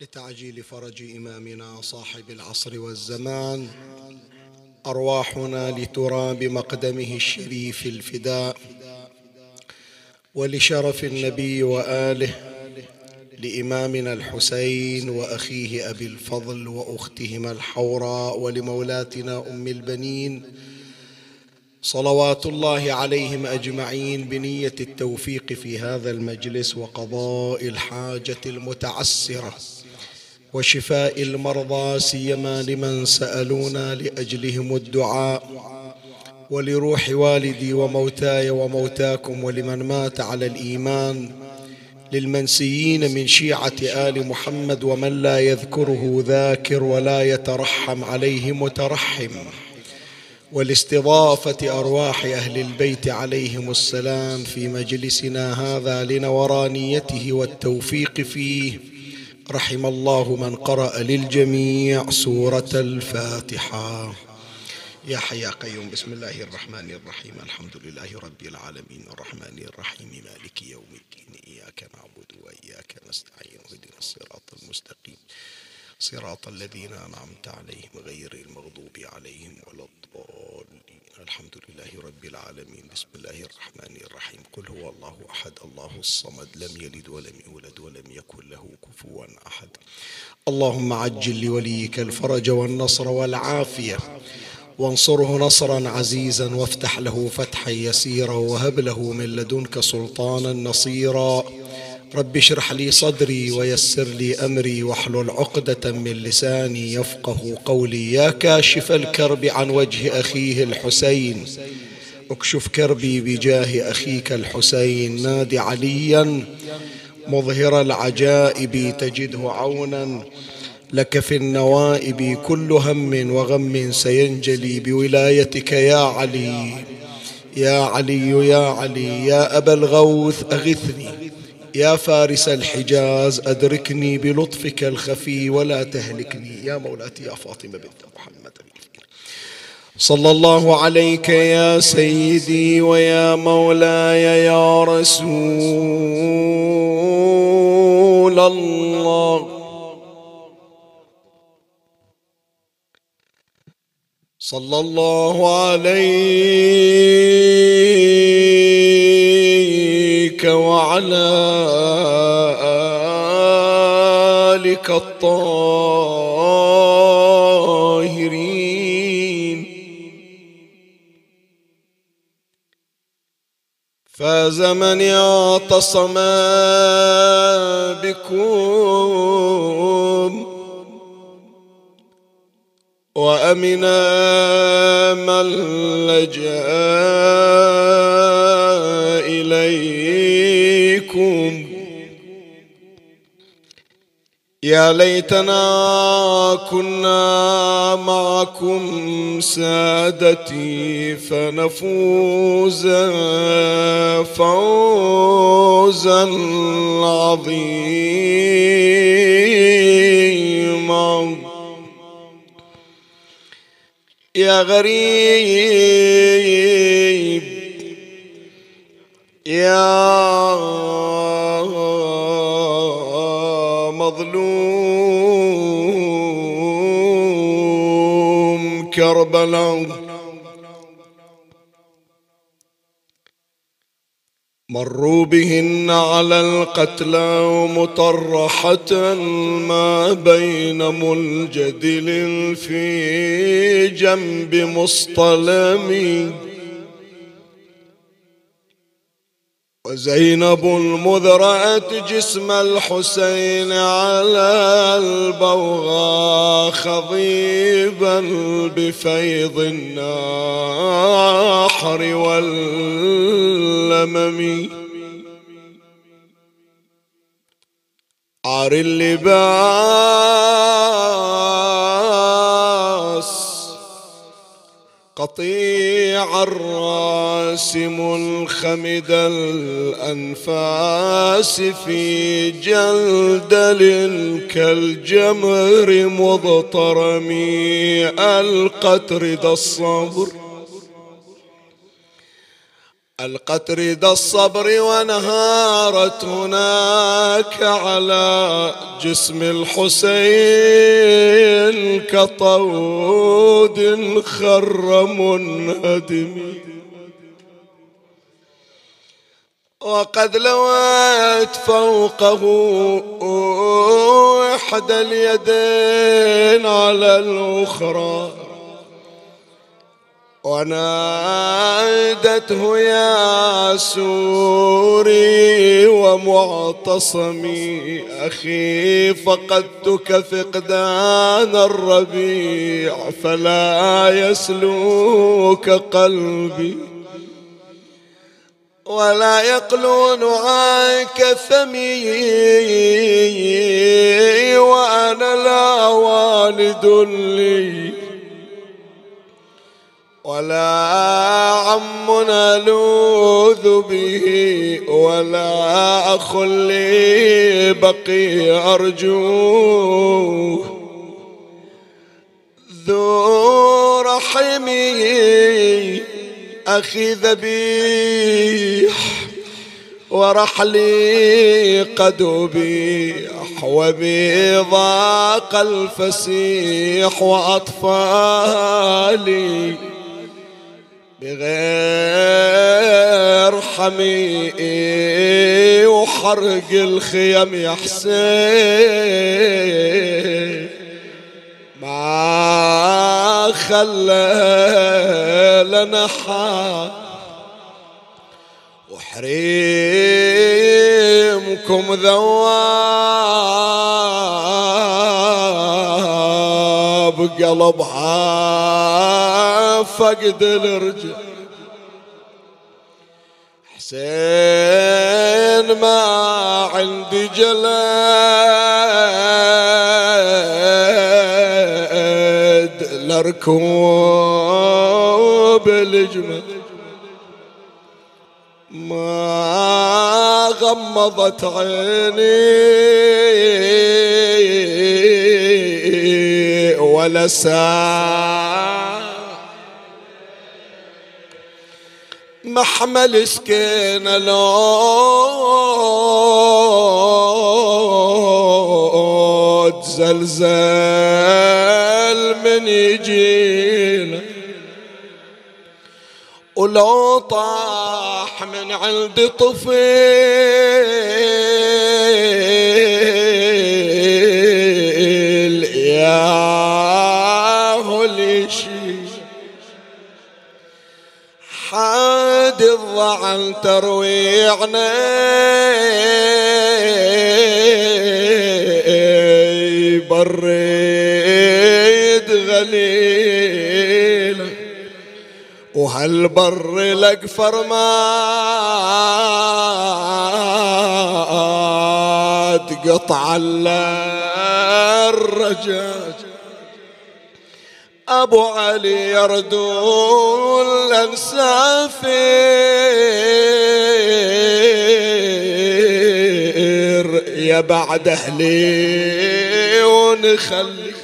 لتعجيل فرج إمامنا صاحب العصر والزمان أرواحنا لترى بمقدمه الشريف الفداء ولشرف النبي وآله لإمامنا الحسين وأخيه أبي الفضل وأختهما الحوراء ولمولاتنا أم البنين صلوات الله عليهم أجمعين بنية التوفيق في هذا المجلس وقضاء الحاجة المتعسرة. وشفاء المرضى سيما لمن سألونا لأجلهم الدعاء. ولروح والدي وموتاي وموتاكم ولمن مات على الإيمان. للمنسيين من شيعة آل محمد ومن لا يذكره ذاكر ولا يترحم عليه مترحم. ولاستضافه أرواح أهل البيت عليهم السلام في مجلسنا هذا لنورانيته والتوفيق فيه. رحم الله من قرأ للجميع سورة الفاتحة. يا حي يا قيوم بسم الله الرحمن الرحيم. الحمد لله رب العالمين. الرحمن الرحيم. مالك يوم الدين. إياك نعبد وإياك نستعين. اهدنا الصراط المستقيم. صراط الذين أنعمت عليهم غير المغضوب عليهم ولا الضالين. الحمد لله رب العالمين. بسم الله الرحمن الرحيم. قل هو الله أحد الله الصمد لم يلد ولم يولد ولم يكن له كفوا أحد. اللهم عجل لوليك الفرج والنصر والعافية. وانصره نصرا عزيزا وافتح له فتحا يسيرا وهب له من لدنك سلطانا نصيرا. رب اشرح لي صدري ويسر لي أمري واحلل عقدة من لساني يفقه قولي. يا كاشف الكرب عن وجه أخيه الحسين. اكشف كربي بجاه أخيك الحسين نادي عليا مظهر العجائب تجده عونا. لك في النوائب كل هم وغم سينجلي بولايتك يا علي. يا علي يا علي يا أبا الغوث أغثني. يا فارس الحجاز أدركني بلطفك الخفي ولا تهلكني. يا مولاتي يا فاطمة بنت محمد صلى الله عليك يا سيدي ويا مولاي يا رسول الله. صلى الله عليك وعلى آلك الطاهرين. فاز من اعتصم بكم وأمنا من لجأ إليكم يا ليتنا كنا معكم سادتي فنفوز فوزا عظيما. يا غريب يا كربلاء مروا بهن على القتلى مطرحة ما بين ملجدل في جنب مصطلم وزينب المذرأة جسم الحسين على البوغى خضيبا بفيض الناحر واللمم. عار اللباس قطيع الراس منخمد الأنفاس في جلدل كالجمر مضطرم القتر ذا الصبر. القتر دا الصبر وانهارت هناك على جسم الحسين كطود خر منهدم. وقد لويت فوقه إحدى اليدين على الأخرى. ونادته يا سوري ومعتصمي أخي فقدتك فقدان الربيع فلا يسلوك قلبي. ولا يقلون عنك ثمي وأنا لا والد لي. ولا عم نلوذ به ولا أخ لي بقي أرجوه ذو رحمي أخي ذبيح ورحلي قد أبيح وبي ضاق الفسيح وأطفالي. بغير حمي وحرق الخيم يا حسين. ما خلى لنا وحريمكم ذواب قلبها فقد الرجل حسين ما عندي جلاد لركوب الجمل. ما غمضت عيني ولا ساعة محمل سكين لود زلزال من يجينا. ولو طاح من عند طفل الضعن ترويعنا. بريد غليله وهالبر لك فرمات قطع الرجاج أبو علي يردون الانسافر يا بعد أهلي ونخلي.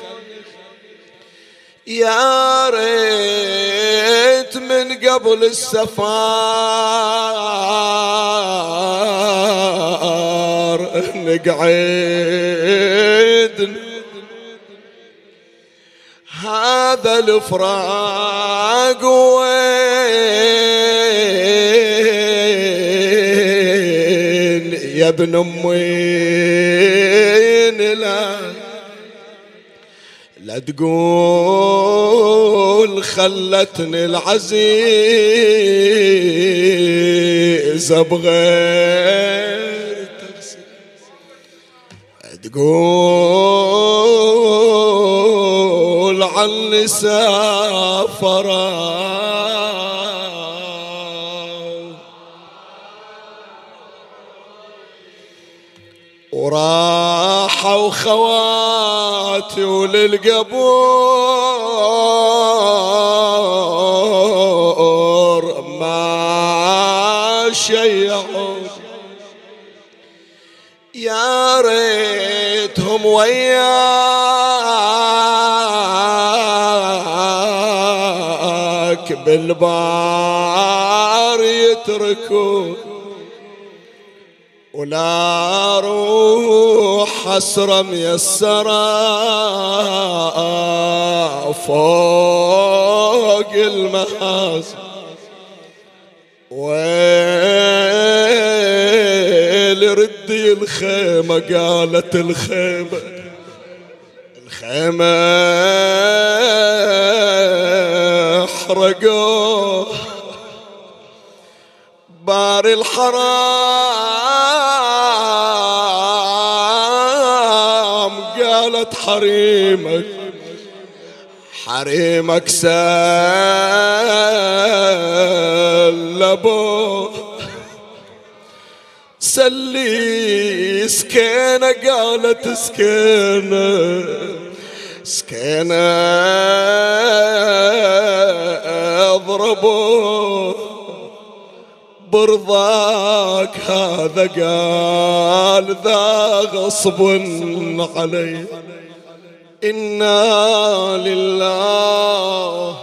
يا ريت من قبل السفار نقعد هذا الفراق وين؟ يا ابن أمين لا. لا تقول خلتني العزيز بغير تقول عني سافرا وراحوا خواتي وللقبور ما شيعوا بالبار يتركون ولا روح حسرة ميسرة فوق المحاسن ويل ردي الخيمة قالت الخيمة الخيمة احرقوه بار الحرام قالت حريمك حريمك سلبوه سلي سكينة قالت سكينة. سكينة اضربوه برضاك هذا قال ذا غصب علي. إنا لله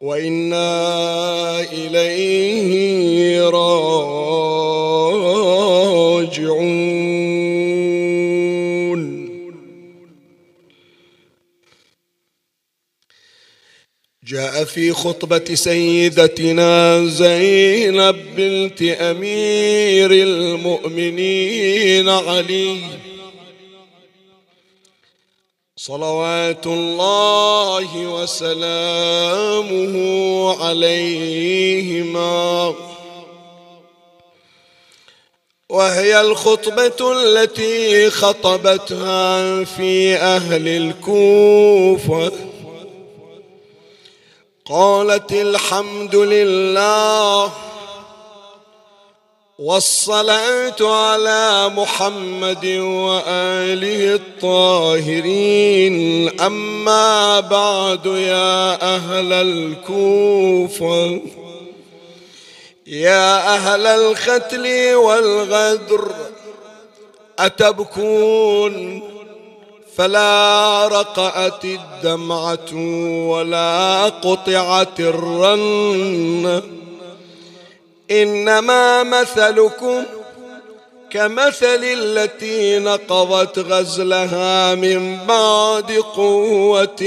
وإنا إليه في خطبة سيدتنا زينب بنت أمير المؤمنين علي. صلوات الله وسلامه عليهما. وهي الخطبة التي خطبتها في أهل الكوفة. قالت الحمد لله والصلاة على محمد وآله الطاهرين. أما بعد يا أهل الكوفة يا أهل الختل والغدر أتبكون؟ فلا رقأت الدمعة ولا قطعت الرنة إنما مثلكم كمثل التي نقضت غزلها من بعد قوة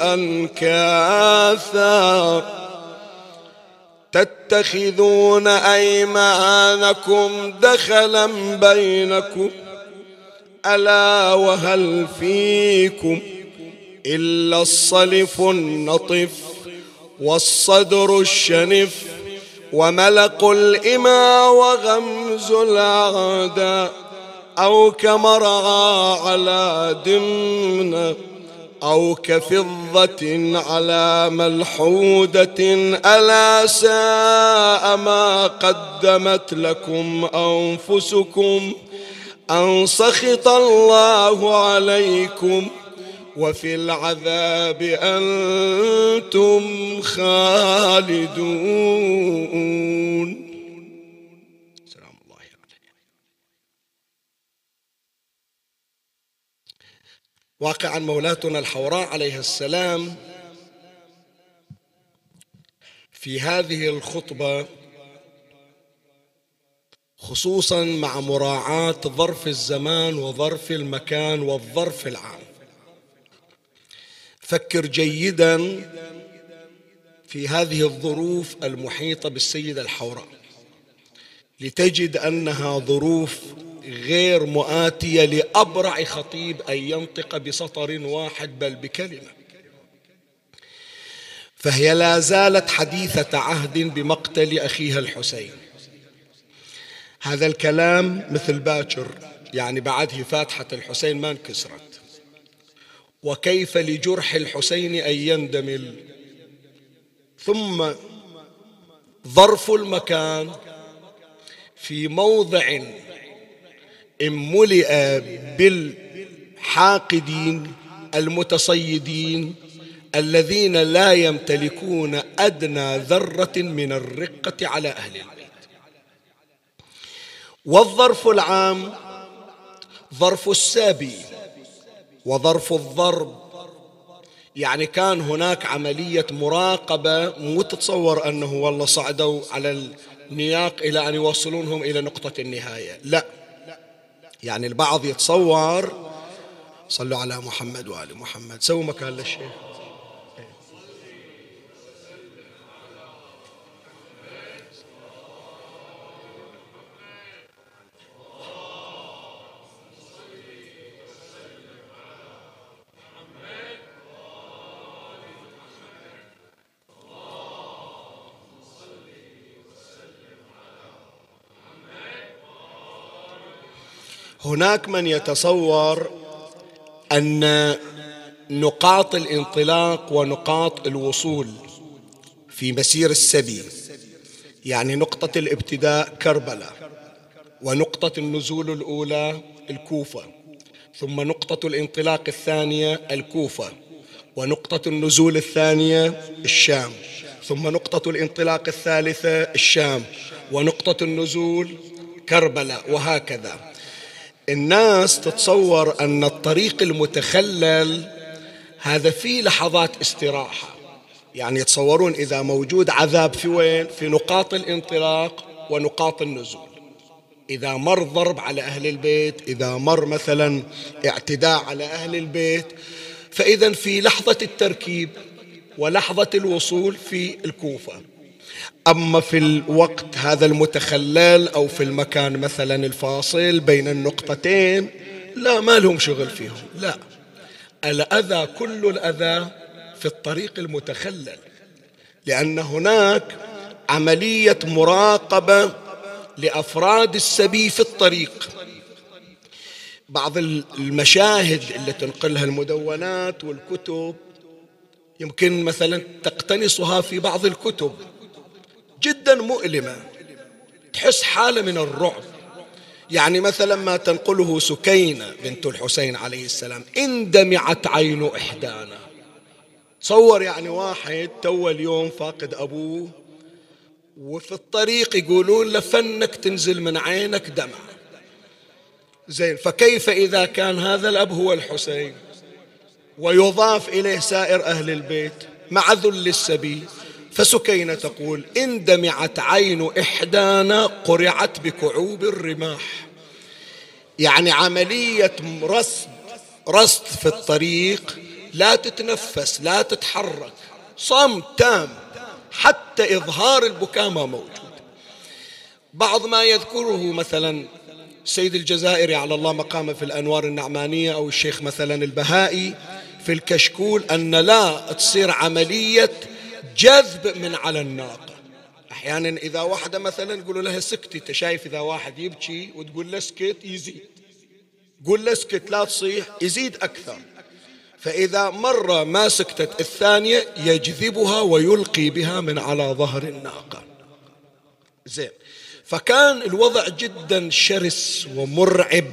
أنكاثا. تتخذون أيمانكم دخلا بينكم ألا وهل فيكم إلا الصلف النطف والصدر الشنف وملق الإما وغمز الأعداء أو كمرعى على دمنة أو كفضة على ملحودة ألا ساء ما قدمت لكم أنفسكم أن سخط الله عليكم وفي العذاب أنتم خالدون. سلام الله عليكم واقعا مولاتنا الحوراء عليه السلام في هذه الخطبة خصوصا مع مراعاة ظرف الزمان وظرف المكان والظرف العام. فكر جيدا في هذه الظروف المحيطة بالسيدة الحوراء لتجد أنها ظروف غير مؤاتية لأبرع خطيب أن ينطق بسطر واحد بل بكلمة. فهي لا زالت حديثة عهد بمقتل أخيها الحسين. هذا الكلام مثل باكر يعني بعده فاتحة الحسين ما انكسرت. وكيف لجرح الحسين أن يندمل؟ ثم ظرف المكان في موضع إن ملئ بالحاقدين المتصيدين الذين لا يمتلكون أدنى ذرة من الرقة على أهل البيت والظرف العام ظرف السابي وظرف الضرب. يعني كان هناك عملية مراقبة مو تتصور أنه والله صعدوا على النياق إلى أن يوصلونهم إلى نقطة النهاية. لا. يعني البعض يتصور صلوا على محمد وآل محمد. سووا مكان للشيخ. هناك من يتصور أن نقاط الانطلاق ونقاط الوصول في مسير السبي يعني نقطة الابتداء كربلاء ونقطة النزول الأولى الكوفة ثم نقطة الانطلاق الثانية الكوفة ونقطة النزول الثانية الشام ثم نقطة الانطلاق الثالثة الشام ونقطة النزول كربلاء وهكذا. الناس تتصور أن الطريق المتخلل هذا فيه لحظات استراحة. يعني يتصورون إذا موجود عذاب في وين؟ في نقاط الانطلاق ونقاط النزول. إذا مر ضرب على أهل البيت إذا مر مثلا اعتداء على أهل البيت فإذا في لحظة التركيب ولحظة الوصول في الكوفة. أما في الوقت هذا المتخلل أو في المكان مثلا الفاصل بين النقطتين لا ما لهم شغل فيهم لا. الأذى كل الأذى في الطريق المتخلل لأن هناك عملية مراقبة لأفراد السبي في الطريق. بعض المشاهد اللي تنقلها المدونات والكتب يمكن مثلا تقتنصها في بعض الكتب. جدا مؤلمة. تحس حالة من الرعب. يعني مثلا ما تنقله سكينة بنت الحسين عليه السلام اندمعت عين إحدانا. تصور يعني واحد تو اليوم فاقد أبوه وفي الطريق يقولون لفنك تنزل من عينك دمع زين فكيف إذا كان هذا الأب هو الحسين؟ ويضاف إليه سائر أهل البيت مع ذل السبيل. فسكينة تقول إن دمعت عين إحدانا قرعت بكعوب الرماح. يعني عملية رصد رصد في الطريق لا تتنفس لا تتحرك. صمت تام حتى إظهار البكاء ما موجود. بعض ما يذكره مثلا سيد الجزائري على الله مقامه في الأنوار النعمانية أو الشيخ مثلا البهائي في الكشكول أن لا تصير عملية جذب من على الناقة. أحيانا إذا واحدة مثلا يقولوا لها سكتي أنت شايف إذا واحد يبكي وتقول له اسكت يزيد. قول له اسكت لا تصيح يزيد أكثر. فإذا مرة ما سكتت الثانية يجذبها ويلقي بها من على ظهر الناقة. زين. فكان الوضع جدا شرس ومرعب.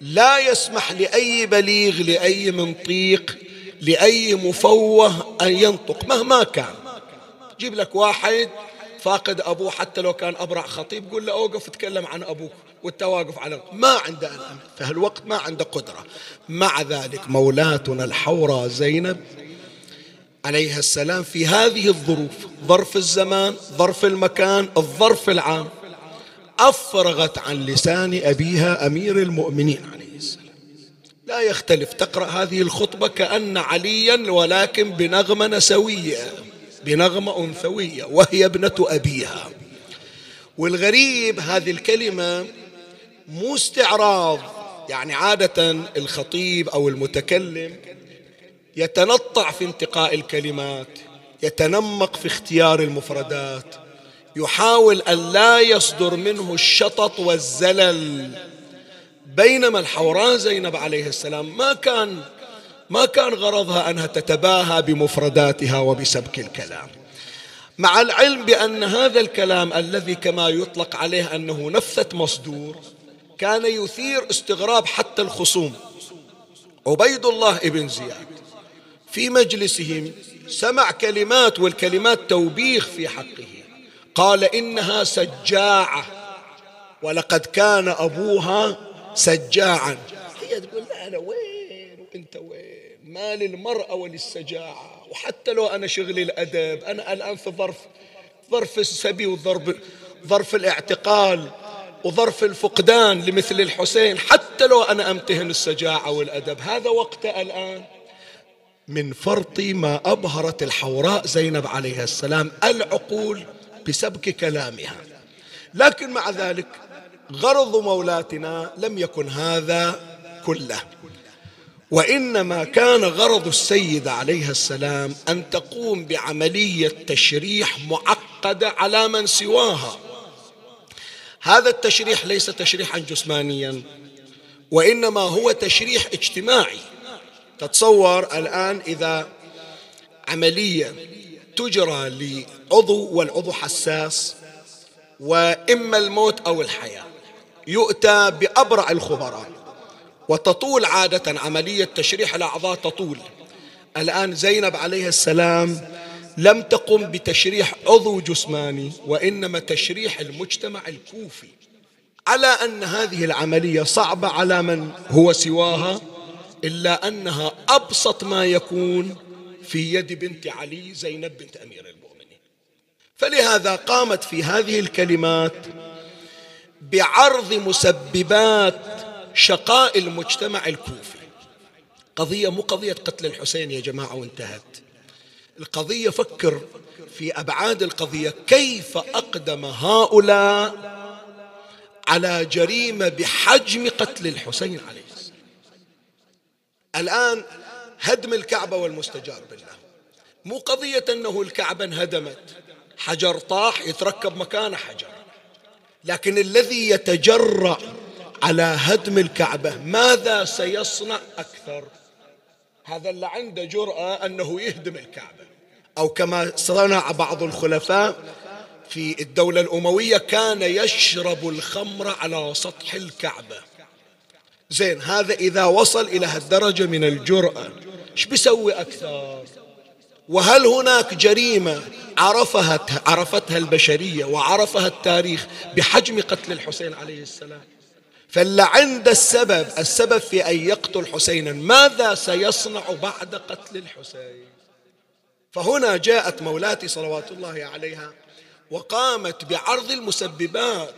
لا يسمح لأي بليغ لأي منطيق لأي مفوه أن ينطق مهما كان. جيب لك واحد فاقد أبوه حتى لو كان أبرع خطيب قول له أوقف تكلم عن أبوك وانت واقف على ما عنده في هالوقت ما عنده قدرة. مع ذلك مولاتنا الحوراء زينب عليها السلام في هذه الظروف ظرف الزمان ظرف المكان الظرف العام أفرغت عن لسان أبيها أمير المؤمنين عليه. لا يختلف. تقرأ هذه الخطبة كأن عليا ولكن بنغمة نسوية بنغمة أنثوية وهي ابنة أبيها. والغريب هذه الكلمة مو استعراض يعني عادة الخطيب أو المتكلم يتنطع في انتقاء الكلمات يتنمق في اختيار المفردات يحاول أن لا يصدر منه الشطط والزلل. بينما الحوراء زينب عليه السلام ما كان ما كان غرضها أنها تتباهى بمفرداتها وبسبك الكلام. مع العلم بأن هذا الكلام الذي كما يطلق عليه أنه نفثة مصدور كان يثير استغراب حتى الخصوم. عبيد الله ابن زياد في مجلسهم سمع كلمات والكلمات توبيخ في حقه. قال إنها سجاعة ولقد كان أبوها سجاعا. هي تقول لا أنا وين؟ وأنت وين؟ ما للمرأة وللسجاعة وحتى لو أنا شغلي الأدب أنا الآن في ظرف ظرف السبي وظرف ظرف الاعتقال وظرف الفقدان لمثل الحسين. حتى لو أنا أمتهن السجاعة والأدب هذا وقته الآن. من فرط ما أبهرت الحوراء زينب عليها السلام العقول بسبك كلامها. لكن مع ذلك غرض مولاتنا لم يكن هذا كله. وإنما كان غرض السيده عليها السلام أن تقوم بعملية تشريح معقده على من سواها. هذا التشريح ليس تشريحا جسمانيا وإنما هو تشريح اجتماعي. تتصور الآن إذا عملية تجرى لعضو والعضو حساس وإما الموت أو الحياة. يؤتى بأبرع الخبراء وتطول عادة عملية تشريح الأعضاء تطول. الآن زينب عليه السلام لم تقم بتشريح عضو جسماني وإنما تشريح المجتمع الكوفي. على أن هذه العملية صعبة على من هو سواها إلا أنها أبسط ما يكون في يد بنت علي زينب بنت أمير المؤمنين. فلهذا قامت في هذه الكلمات بعرض مسببات شقاء المجتمع الكوفي. قضية مو قضية قتل الحسين يا جماعة وانتهت. القضية فكر في أبعاد القضية. كيف أقدم هؤلاء على جريمة بحجم قتل الحسين عليه السلام؟ الآن هدم الكعبة والمستجار بالله. مو قضية أنه الكعبة انهدمت. حجر طاح يتركب مكانه حجر. لكن الذي يتجرأ على هدم الكعبة ماذا سيصنع أكثر؟ هذا اللي عنده جرأة أنه يهدم الكعبة. أو كما صنع بعض الخلفاء في الدولة الأموية كان يشرب الخمر على سطح الكعبة. زين هذا إذا وصل إلى هالدرجة من الجرأة إيش بيسوي أكثر؟ وهل هناك جريمة عرفها عرفتها البشرية وعرفها التاريخ بحجم قتل الحسين عليه السلام؟ فاللي عنده السبب السبب في أن يقتل حسينا ماذا سيصنع بعد قتل الحسين؟ فهنا جاءت مولاتي صلوات الله عليها وقامت بعرض المسببات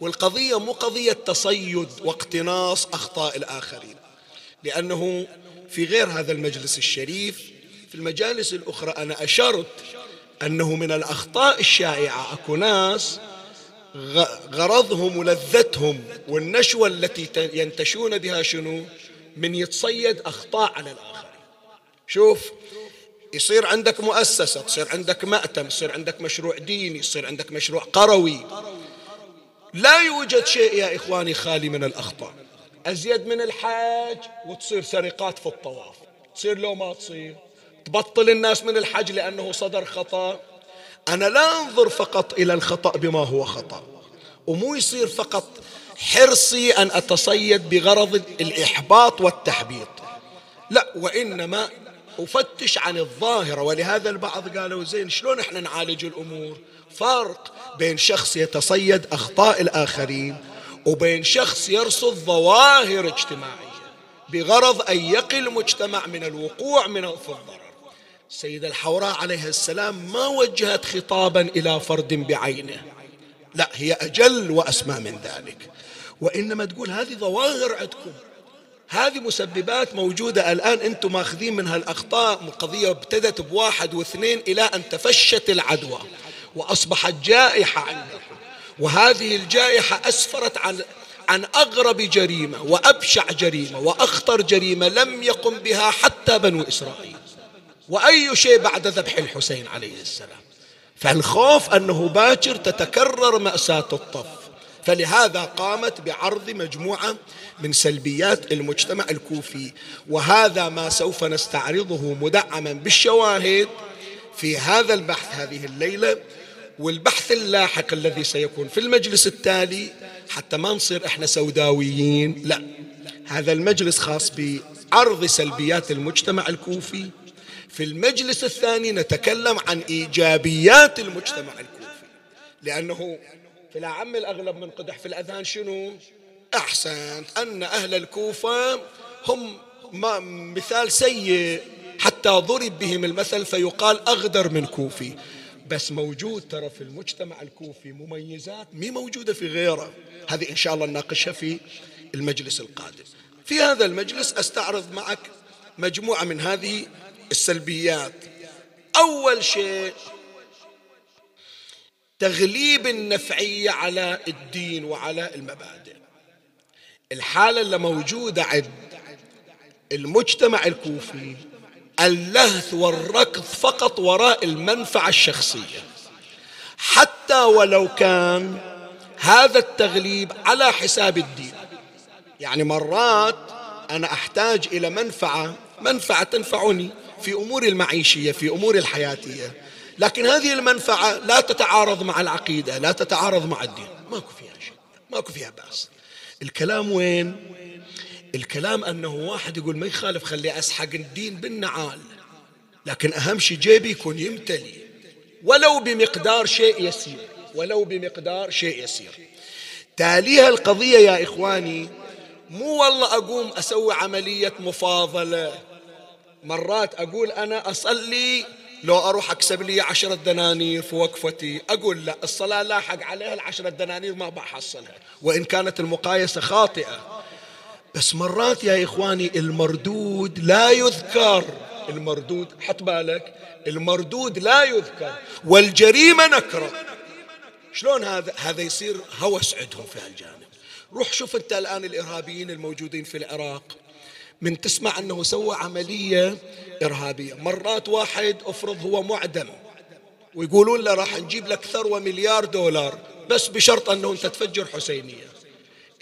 والقضية مو قضية تصيد واقتناص أخطاء الآخرين لأنه في غير هذا المجلس الشريف في المجالس الأخرى. أنا أشرت أنه من الأخطاء الشائعة. أكو ناس غرضهم ولذتهم والنشوة التي ينتشون بها شنو؟ من يتصيد أخطاء على الآخرين. شوف يصير عندك مؤسسة تصير عندك مأتم يصير عندك مشروع ديني يصير عندك مشروع قروي. لا يوجد شيء يا إخواني خالي من الأخطاء. أزيد من الحاج وتصير سرقات في الطواف. تصير لو ما تصير. تبطل الناس من الحج لأنه صدر خطأ. أنا لا أنظر فقط إلى الخطأ بما هو خطأ. ومو يصير فقط حرصي أن أتصيد بغرض الإحباط والتحبيط. لا وإنما أفتش عن الظاهرة. ولهذا البعض قالوا زين شلون إحنا نعالج الأمور؟ فرق بين شخص يتصيد أخطاء الآخرين وبين شخص يرصد ظواهر اجتماعية بغرض أن يقي المجتمع من الوقوع من في الضرر السيدة الحوراء عليه السلام ما وجهت خطابا إلى فرد بعينه. لا هي أجل وأسمى من ذلك. وإنما تقول هذه ظواهر عندكم. هذه مسببات موجودة الآن أنتم ماخذين من هالأخطاء قضية ابتدت بواحد واثنين إلى أن تفشت العدوى وأصبحت جائحة عندكم. وهذه الجائحة أسفرت عن عن أغرب جريمة وأبشع جريمة وأخطر جريمة لم يقم بها حتى بنو إسرائيل. وأي شيء بعد ذبح الحسين عليه السلام. فالخوف أنه باكر تتكرر مأساة الطف. فلهذا قامت بعرض مجموعة من سلبيات المجتمع الكوفي. وهذا ما سوف نستعرضه مدعما بالشواهد في هذا البحث هذه الليلة. والبحث اللاحق الذي سيكون في المجلس التالي. حتى ما نصير إحنا سوداويين. لا. هذا المجلس خاص بعرض سلبيات المجتمع الكوفي. في المجلس الثاني نتكلم عن إيجابيات المجتمع الكوفي. لأنه في الأعم الأغلب من قدح في الأذهان شنو؟ أحسنت. أن أهل الكوفة هم مثال سيء. حتى ضرب بهم المثل فيقال أغدر من كوفي. بس موجود ترى في المجتمع الكوفي مميزات مي موجودة في غيره. هذه إن شاء الله نناقشها في المجلس القادم. في هذا المجلس أستعرض معك مجموعة من هذه السلبيات. أول شيء تغليب النفعية على الدين وعلى المبادئ. الحالة اللي موجودة عند المجتمع الكوفي اللهث والركض فقط وراء المنفعة الشخصية. حتى ولو كان هذا التغليب على حساب الدين. يعني مرات أنا أحتاج إلى منفعة منفعة تنفعني. في أمور المعيشية في أمور الحياتية. لكن هذه المنفعة لا تتعارض مع العقيدة لا تتعارض مع الدين. ماكو فيها شيء ماكو فيها بأس. الكلام وين؟ الكلام أنه واحد يقول ما يخالف خلي أسحق الدين بالنعال. لكن أهم شيء جيبي يكون يمتلي. ولو بمقدار شيء يسير ولو بمقدار شيء يسير. تاليها القضية يا إخواني مو والله أقوم أسوي عملية مفاضلة. مرات أقول أنا أصلي لو أروح أكسب لي عشرة دنانير في وقفتي أقول لا الصلاة لاحق عليها العشرة دنانير ما بحصلها وإن كانت المقايسة خاطئة. بس مرات يا إخواني المردود لا يذكر. المردود حط بالك المردود لا يذكر والجريمة نكرة. شلون هذا؟ هذا يصير هوس عندهم في هالجانب. روح شوف أنت الآن الإرهابيين الموجودين في العراق. من تسمع أنه سوى عملية إرهابية. مرات واحد افرض هو معدم ويقولون له راح نجيب لك ثروة مليار دولار بس بشرط أنه أنت تفجر حسينية.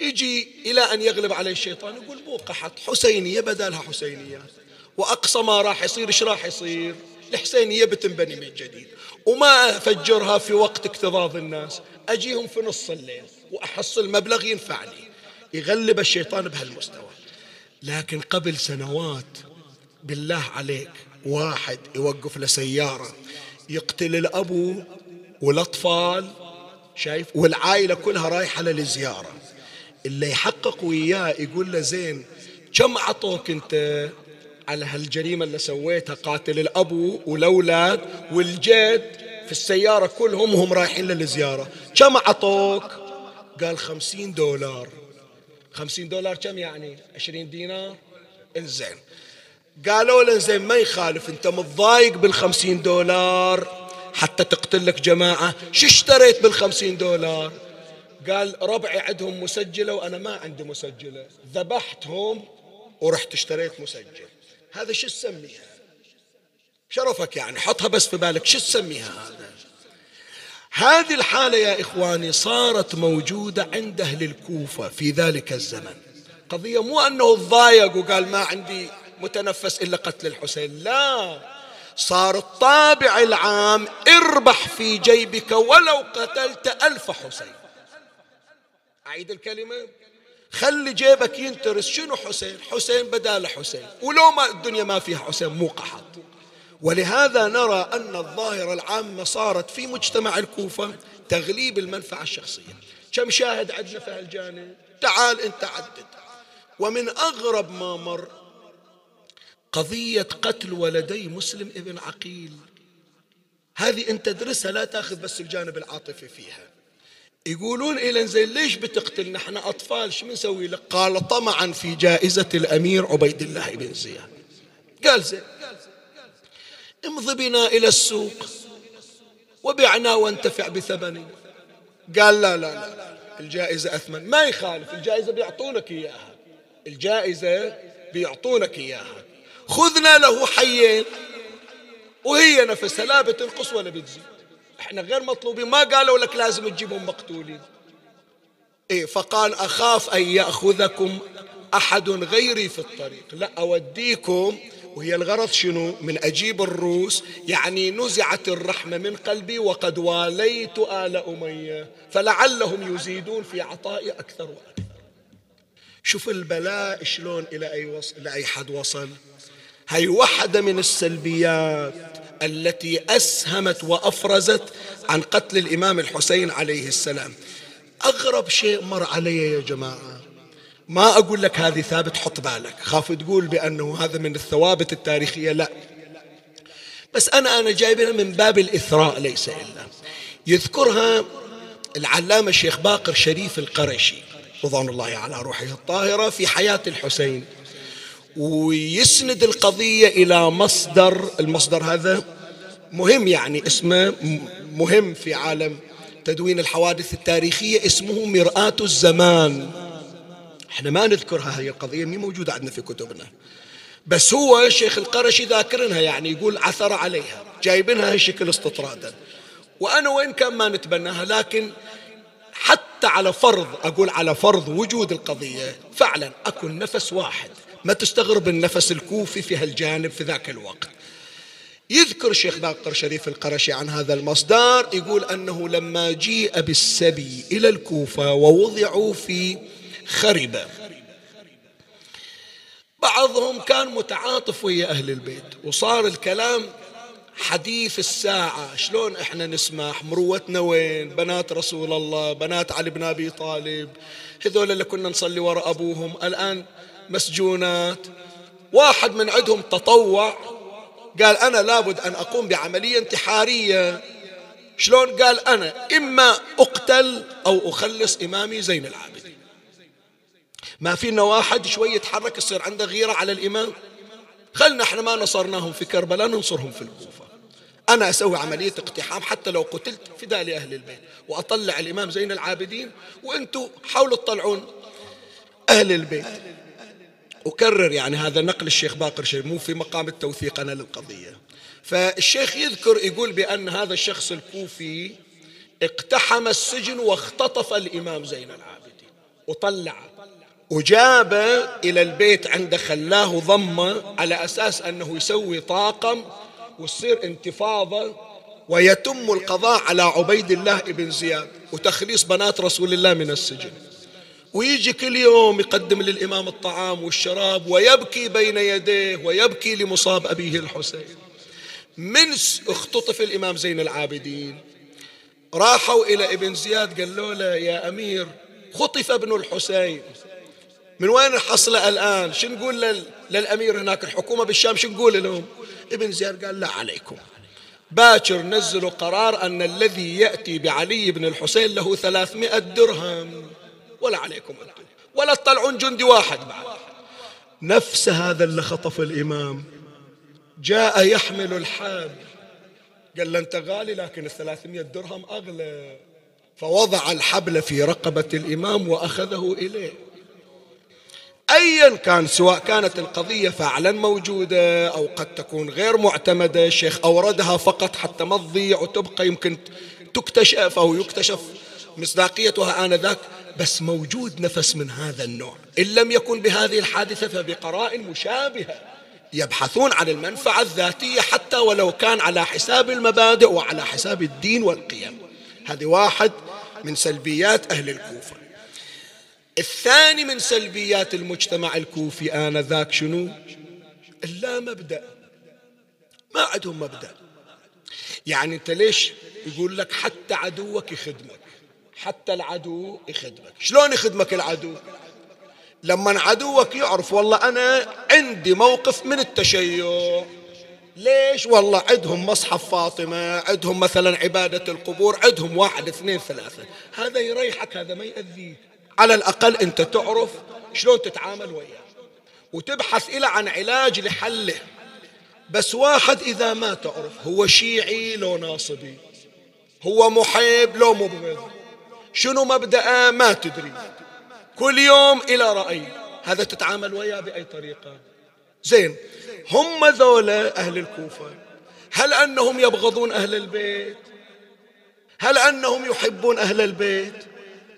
يجي إلى أن يغلب عليه الشيطان يقول مو قحط حسينية بدالها حسينية. وأقصى ما راح يصير إيش راح يصير؟ الحسينية بتنبني من جديد. وما أفجرها في وقت اكتظاظ الناس. أجيهم في نص الليل وأحصل مبلغ ينفعني. يغلب الشيطان بهالمستوى. لكن قبل سنوات بالله عليك واحد يوقف له سيارة يقتل الأبو والأطفال شايف؟ والعائلة كلها رايحة للزيارة اللي يحقق وياه يقول له زين كم عطوك أنت على هالجريمة اللي سويتها قاتل الأبو والأولاد والجد في السيارة كلهم هم رايحين للزيارة كم عطوك؟ قال خمسين دولار. خمسين دولار كم يعني؟ عشرين دينار؟ انزين. قالوا له زين ما يخالف انت متضايق بالخمسين دولار؟ حتى تقتل لك جماعة. شو اشتريت بالخمسين دولار؟ قال ربعي عندهم مسجلة وأنا ما عندي مسجلة. ذبحتهم ورحت اشتريت مسجل. هذا شو تسميها؟ شرفك يعني حطها بس في بالك. شو تسميها هذا؟ هذه الحالة يا إخواني صارت موجودة عند أهل الكوفة في ذلك الزمن. قضية مو أنه تضايق وقال ما عندي متنفس إلا قتل الحسين لا. صار الطابع العام اربح في جيبك ولو قتلت ألف حسين. أعيد الكلمة؟ خلي جيبك ينترس. شنو حسين؟ حسين بدال حسين. ولو ما الدنيا ما فيها حسين مو قحط. ولهذا نرى أن الظاهرة العامة صارت في مجتمع الكوفة تغليب المنفعة الشخصية. كم شاهد عندنا في هالجانب؟ تعال أنت عدد. ومن أغرب ما مر قضية قتل ولدي مسلم ابن عقيل. هذه انت تدرسها لا تأخذ بس الجانب العاطفي فيها. يقولون إلى زين ليش بتقتل؟ نحن أطفال شو بنسوي لك؟ قال طمعا في جائزة الأمير عبيد الله بن زياد. قال زين امض بنا إلى السوق. وبعنا وانتفع بثمنه قال لا لا لا. الجائزة أثمن. ما يخالف. الجائزة بيعطونك إياها. الجائزة بيعطونك إياها. خذنا له حيين. وهي نفسها لا بتنقص ولا بتزيد. إحنا غير مطلوبين. ما قالوا لك لازم تجيبهم مقتولين. إيه فقال أخاف أن يأخذكم أحد غيري في الطريق. لا أوديكم وهي الغرض شنو؟ من أجيب الروس يعني نزعت الرحمة من قلبي وقد واليت آل أمية فلعلهم يزيدون في عطائي أكثر وأكثر. شوف البلاء شلون إلى أي, وصل إلى أي حد وصل. هي واحدة من السلبيات التي أسهمت وأفرزت عن قتل الإمام الحسين عليه السلام. أغرب شيء مر علي يا جماعة ما أقول لك هذه ثابت حط بالك. خاف تقول بأنه هذا من الثوابت التاريخية. لا. بس أنا أنا جايبها من باب الإثراء ليس إلا. يذكرها العلامة الشيخ باقر شريف القرشي رضوان الله على روحه الطاهرة في حياة الحسين. ويسند القضية إلى مصدر المصدر هذا مهم يعني اسمه مهم في عالم تدوين الحوادث التاريخية اسمه مرآة الزمان. إحنا ما نذكرها هذه القضية مي موجودة عندنا في كتبنا. بس هو الشيخ القرشي ذاكرنها يعني يقول عثر عليها جايبينها هالشكل استطرادا. وأنا وإن كان ما نتبناها لكن حتى على فرض أقول على فرض وجود القضية فعلا أكون نفس واحد. ما تستغرب النفس الكوفي في هالجانب في ذاك الوقت. يذكر الشيخ باقر شريف القرشي عن هذا المصدر يقول أنه لما جيء بالسبي إلى الكوفة ووضعوا في خربة بعضهم كان متعاطف ويا أهل البيت وصار الكلام حديث الساعة شلون إحنا نسمح؟ مروتنا وين؟ بنات رسول الله بنات علي بن أبي طالب هذول اللي كنا نصلي وراء أبوهم. الآن مسجونات. واحد من عندهم تطوع قال أنا لابد أن أقوم بعملية انتحارية. شلون؟ قال أنا إما أقتل أو أخلص إمامي زين العابدين. ما فينا واحد شوي يتحرك يصير عنده غيرة على الإمام خلنا إحنا ما نصرناهم في كربلاء ننصرهم في الكوفة. أنا أسوي عملية اقتحام حتى لو قتلت فداء لأهل البيت وأطلع الإمام زين العابدين وأنتم حاولوا تطلعون أهل البيت. أكرر يعني هذا نقل الشيخ باقر شيء مو في مقام التوثيق أنا للقضية. فالشيخ يذكر يقول بأن هذا الشخص الكوفي اقتحم السجن واختطف الإمام زين العابدين وطلع وجاب إلى البيت عند خلاه ضمه على أساس أنه يسوي طاقم وتصير انتفاضة ويتم القضاء على عبيد الله بن زياد وتخليص بنات رسول الله من السجن. ويجي كل يوم يقدم للإمام الطعام والشراب ويبكي بين يديه ويبكي لمصاب أبيه الحسين. من اختطف الإمام زين العابدين. راحوا إلى ابن زياد قالوا له يا أمير خطف ابن الحسين. من وين الحصلة الآن؟ شو نقول للأمير هناك؟ الحكومة بالشام شو نقول لهم؟ ابن زياد قال لا عليكم. باكر نزلوا قرار أن الذي يأتي بعلي بن الحسين له ثلاثمائة درهم. ولا عليكم أنتم. ولا تطلعون جندي واحد بعد. نفس هذا اللي خطف الإمام. جاء يحمل الحاب قال له أنت غالي لكن الثلاثمائة درهم أغلى. فوضع الحبل في رقبة الإمام وأخذه إليه. ايا كان سواء كانت القضية فعلا موجودة أو قد تكون غير معتمدة الشيخ أوردها فقط حتى ما تضيع وتبقى يمكن تكتشف أو يكتشف مصداقيتها آنذاك بس موجود نفس من هذا النوع. إن لم يكن بهذه الحادثة فبقرائن مشابهة يبحثون عن المنفعة الذاتية حتى ولو كان على حساب المبادئ وعلى حساب الدين والقيم. هذه واحد من سلبيات أهل الكوفة. الثاني من سلبيات المجتمع الكوفي آنذاك شنو؟ اللا مبدأ. ما عندهم مبدأ. يعني أنت ليش يقول لك حتى عدوك يخدمك؟ حتى العدو يخدمك. شلون يخدمك العدو؟ لما عدوك يعرف والله أنا عندي موقف من التشيع. ليش؟ والله عندهم مصحف فاطمة عندهم مثلا عبادة القبور عندهم واحد اثنين ثلاثة. هذا يريحك هذا ما يأذيك. على الأقل أنت تعرف شلون تتعامل وياه. وتبحث إلى عن علاج لحله. بس واحد إذا ما تعرف هو شيعي لو ناصبي. هو محب لو مبغض شنو مبدأه؟ ما تدري. كل يوم إلى رأي. هذا تتعامل وياه بأي طريقة. زين هم ذولا أهل الكوفة. هل أنهم يبغضون أهل البيت؟ هل أنهم يحبون أهل البيت؟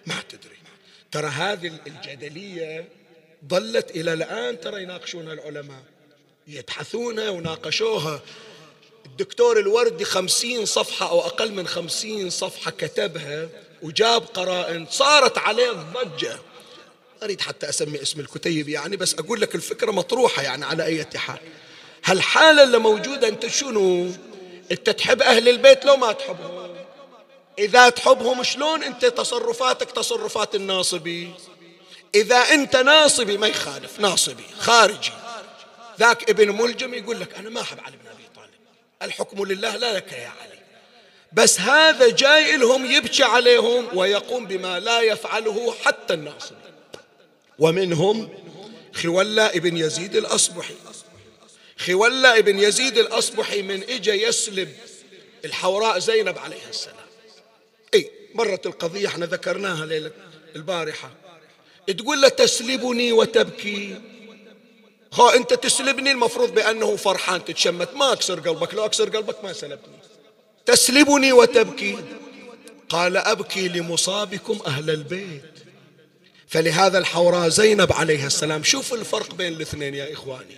ما تدري. ترى هذه الجدلية ظلت إلى الآن ترى يناقشونها العلماء. يبحثونها وناقشوها الدكتور الوردي خمسين صفحة أو أقل من خمسين صفحة كتبها وجاب قرائن صارت عليه ضجة. أريد حتى أسمي اسم الكتيب يعني بس أقول لك الفكرة مطروحة يعني على أي حال هالحالة اللي موجودة أنت شنو؟ أنت تحب أهل البيت لو ما تحبهم. إذا تحبهم شلون أنت تصرفاتك تصرفات الناصبي؟ إذا أنت ناصبي ما يخالف ناصبي خارجي. ذاك ابن ملجم يقول لك أنا ما أحب علي بن أبي طالب. الحكم لله لا لك يا علي. بس هذا جاي لهم يبكي عليهم ويقوم بما لا يفعله حتى الناصبي. ومنهم خولة ابن يزيد الأصبحي. خولة ابن يزيد الأصبحي من إجا يسلب الحوراء زينب عليها السلام. اي مرت القضية إحنا ذكرناها ليلة البارحة. تقول له تسلبني وتبكي. خو أنت تسلبني؟ المفروض بأنه فرحان تتشمت. ما أكسر قلبك لو أكسر قلبك ما سلبني. تسلبني وتبكي. قال أبكي لمصابكم أهل البيت. فلهذا الحوراء زينب عليها السلام شوف الفرق بين الاثنين يا إخواني.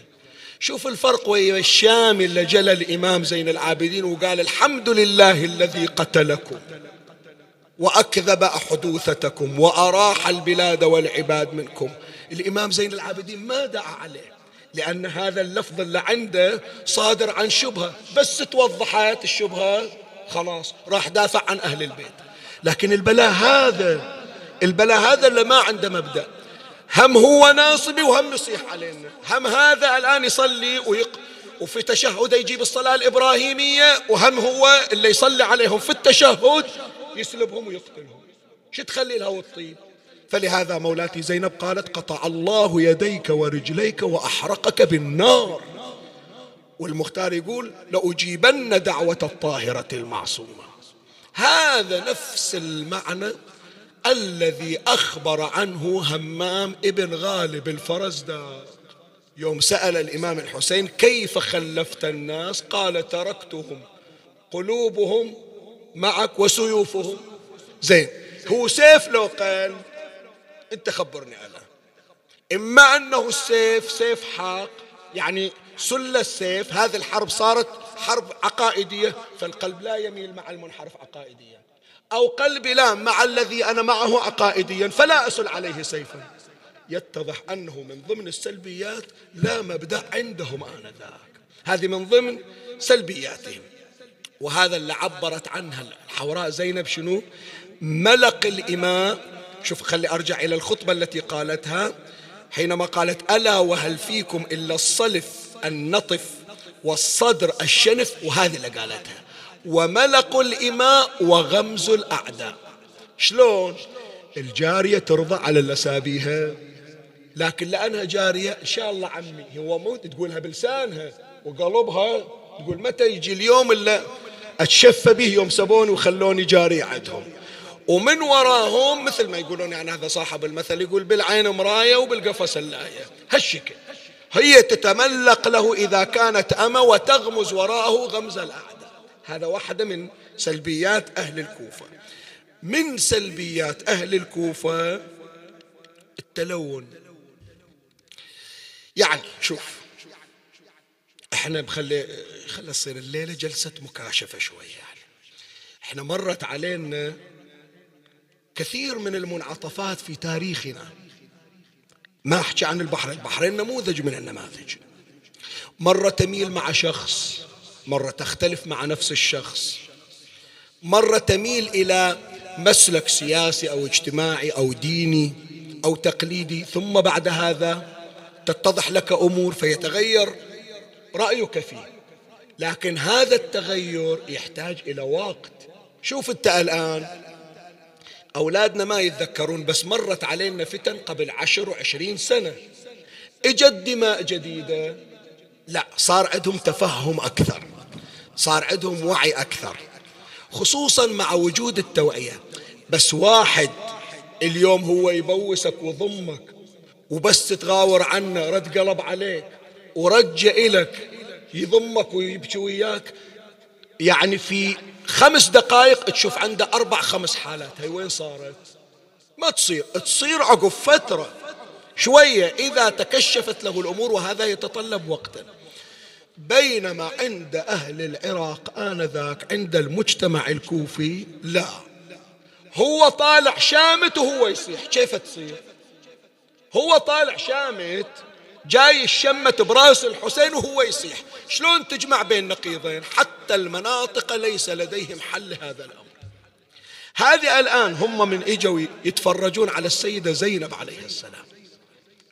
شوف الفرق ويا الشام اللي جلى الإمام زين العابدين وقال الحمد لله الذي قتلكم. وأكذب حدوثتكم وأراح البلاد والعباد منكم. الإمام زين العابدين ما دعا عليه لأن هذا اللفظ اللي عنده صادر عن شبهة بس توضحت الشبهة خلاص راح دافع عن أهل البيت. لكن البلاء هذا البلاء هذا اللي ما عنده مبدأ. هم هو ناصبي وهم يصيح علينا. هم هذا الآن يصلي ويق وفي تشهد يجيب الصلاة الإبراهيمية وهم هو اللي يصلي عليهم في التشهد. يسلبهم ويقتلهم شو تخلي لها والطيب؟ فلهذا مولاتي زينب قالت قطع الله يديك ورجليك وأحرقك بالنار. والمختار يقول لأجيبن دعوة الطاهرة المعصومة. هذا نفس المعنى الذي أخبر عنه همام ابن غالب الفرزدق. يوم سأل الإمام الحسين كيف خلفت الناس؟ قال تركتهم. قلوبهم معك وسيوفهم. زين. هو سيف لو قال انت خبرني أنا. إما أنه السيف سيف حاق يعني سل السيف هذه الحرب صارت حرب عقائدية فالقلب لا يميل مع المنحرف عقائديا. أو قلبي لا مع الذي أنا معه عقائديا فلا أسل عليه سيفا. يتضح أنه من ضمن السلبيات لا مبدأ عندهم آنذاك. هذه من ضمن سلبياتهم. وهذا اللي عبرت عنها الحوراء زينب شنو؟ ملق الإماء. شوف خلي أرجع إلى الخطبة التي قالتها. حينما قالت ألا وهل فيكم إلا الصلف النطف والصدر الشنف؟ وهذه اللي قالتها. وملق الإماء وغمز الأعداء. شلون؟ الجارية ترضى على الأسابيها لكن لأنها جارية إن شاء الله عمي هو موت تقولها بلسانها وقلبها تقول متى يجي اليوم اللي أتشفى به يوم سبوني وخلوني جاري عندهم. ومن وراهم مثل ما يقولون يعني هذا صاحب المثل يقول بالعين مراية وبالقفص اللاية. هالشكل. هي تتملق له إذا كانت أما وتغمز وراءه غمز الأعداء. هذا واحدة من سلبيات أهل الكوفة. من سلبيات أهل الكوفة؟ التلون. يعني شوف إحنا بخلي خلي تصير الليلة جلسة مكاشفة شوية يعني. إحنا مرت علينا كثير من المنعطفات في تاريخنا. ما أحكي عن البحرين. البحرين نموذج من النماذج. مرة تميل مع شخص مرة تختلف مع نفس الشخص. مرة تميل إلى مسلك سياسي أو اجتماعي أو ديني أو تقليدي. ثم بعد هذا تتضح لك أمور فيتغير رأيك فيه. لكن هذا التغير يحتاج إلى وقت. شوف أنت الآن أولادنا ما يتذكرون بس مرت علينا فتن قبل عشر وعشرين سنة. إجت دماء جديدة. لا صار عندهم تفهم أكثر صار عندهم وعي أكثر خصوصا مع وجود التوعية. بس واحد اليوم هو يبوسك وضمك وبس تتغاور عنه رد قلب عليك ورجع إلك. يضمك ويبكي وياك. يعني في خمس دقائق تشوف عنده أربع خمس حالات. هي وين صارت؟ ما تصير. تصير عقب فترة. شوية. إذا تكشفت له الأمور وهذا يتطلب وقتا. بينما عند أهل العراق آنذاك عند المجتمع الكوفي لا. هو طالع شامت وهو يصيح. كيف تصير؟ هو طالع شامت جاي الشمة براس الحسين وهو يصيح. شلون تجمع بين نقيضين؟ حتى المناطق ليس لديهم حل هذا الأمر. هذه الآن هم من إجوا يتفرجون على السيدة زينب عليه السلام.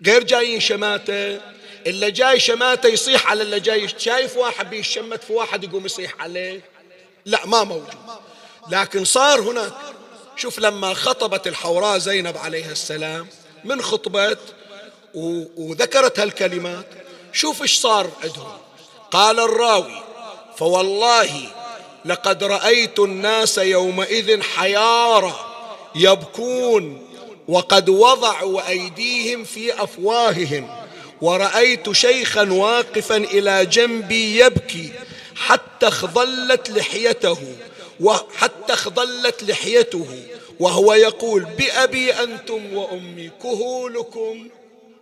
غير جايين شماتة اللي جاي شماتة يصيح على اللي جاي. شايف واحد بيشمت في واحد يقوم يصيح عليه؟ لا ما موجود. لكن صار هناك. شوف لما خطبت الحوراء زينب عليه السلام من خطبت وذكرت هالكلمات. شوف إيش صار عندهم. قال الراوي فوالله لقد رأيت الناس يومئذ حيارى يبكون وقد وضعوا أيديهم في أفواههم ورأيت شيخا واقفا إلى جنبي يبكي حتى خضلت لحيته وحتى خضلت لحيته وهو يقول بأبي أنتم وأمي كهولكم.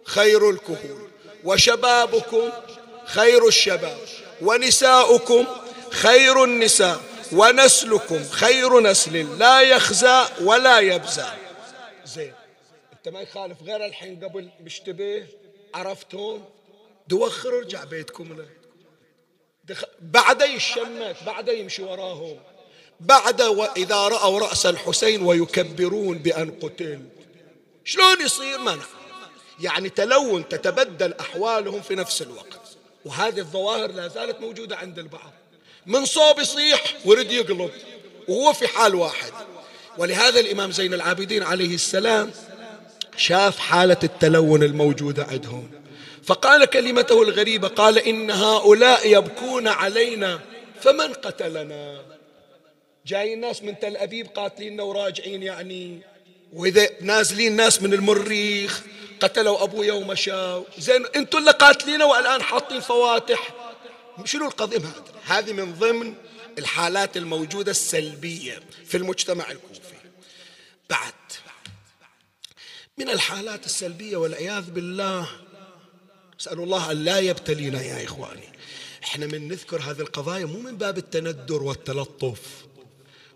خير الكهول. وشبابكم خير الشباب. ونساؤكم خير النساء. ونسلكم خير نسل. لا يخزى ولا يبزى. زين. انت ما يخالف غير الحين قبل بيشتبه عرفتهم دوخر ارجع بيتكم له. دخ... بعد يشمت بعد يمشي وراهم. بعد وإذا رأوا رأس الحسين ويكبرون بأن قتل. شلون يصير منع؟ يعني تلون تتبدل أحوالهم في نفس الوقت. وهذه الظواهر لا زالت موجودة عند البعض. من صوب يصيح ورد يقلب وهو في حال واحد. ولهذا الإمام زين العابدين عليه السلام شاف حالة التلون الموجودة عندهم. فقال كلمته الغريبة قال إن هؤلاء يبكون علينا فمن قتلنا؟ جاي الناس من تل أبيب قاتليننا وراجعين يعني. وإذا نازلين ناس من المريخ قتلوا أبويا ومشاو زين أنتم اللي قاتلينا والآن حاطين فواتح. شنو القضية هذه من ضمن الحالات الموجودة السلبية في المجتمع الكوفي. بعد من الحالات السلبية والعياذ بالله أسأل الله أن لا يبتلينا يا إخواني. إحنا من نذكر هذه القضايا مو من باب التندر والتلطف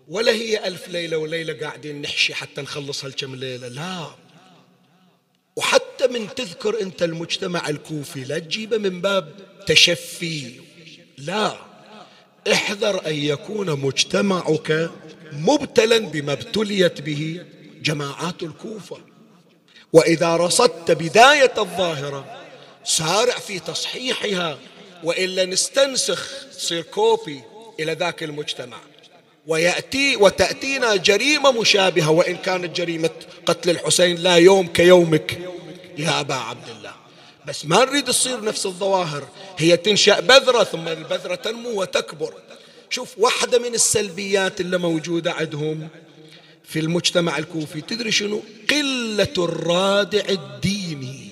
ولا هي ألف ليلة وليلة قاعدين نحشي حتى نخلص هالكم ليلة لا. وحتى من تذكر أنت المجتمع الكوفي لا تجيبه من باب تشفي. لا. احذر أن يكون مجتمعك مبتلا بما ابتليت به جماعات الكوفة. وإذا رصدت بداية الظاهرة سارع في تصحيحها وإلا نستنسخ تصير copy إلى ذاك المجتمع. ويأتي وتأتينا جريمة مشابهة وإن كانت جريمة قتل الحسين لا يوم كيومك. يا أبا عبد الله بس ما نريد تصير نفس الظواهر. هي تنشأ بذرة ثم البذرة تنمو وتكبر. شوف واحدة من السلبيات اللي موجودة عندهم في المجتمع الكوفي. تدري شنو؟ قلة الرادع الديني.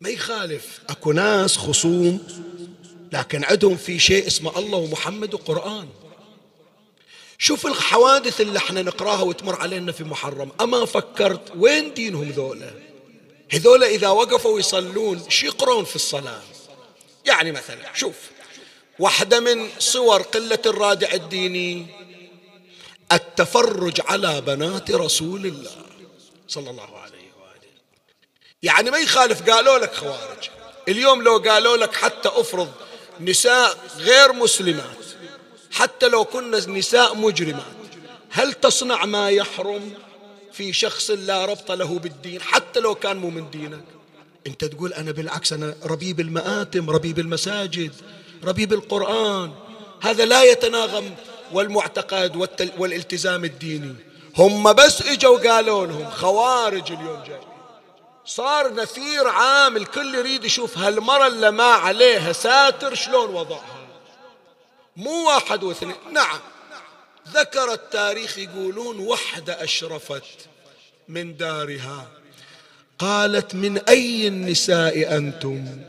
ما يخالف. أكو ناس خصوم لكن عندهم في شيء اسمه الله ومحمد وقرآن شوف الحوادث اللي إحنا نقراها وتمر علينا في محرم. أما فكرت وين دينهم ذولا؟ هذولا إذا وقفوا يصلون شو يقرون في الصلاة؟ يعني مثلا شوف واحدة من صور قلة الرادع الديني التفرج على بنات رسول الله صلى الله عليه وآله. يعني ما يخالف قالوا لك خوارج. اليوم لو قالوا لك حتى افرض نساء غير مسلمات حتى لو كنا نساء مجرمات. هل تصنع ما يحرم في شخص لا ربط له بالدين حتى لو كان مو من دينك؟ انت تقول أنا بالعكس أنا ربيب المآتم ربيب المساجد ربيب القرآن. هذا لا يتناغم والمعتقد والالتزام الديني. هم بس إجوا قالوا لهم خوارج اليوم جاي. صار نثير عام الكل يريد يشوف هالمرة اللي ما عليها ساتر شلون وضعها. مو واحد واثنين. نعم. ذكر التاريخ يقولون وحدة أشرفت من دارها. قالت من أي النساء أنتم؟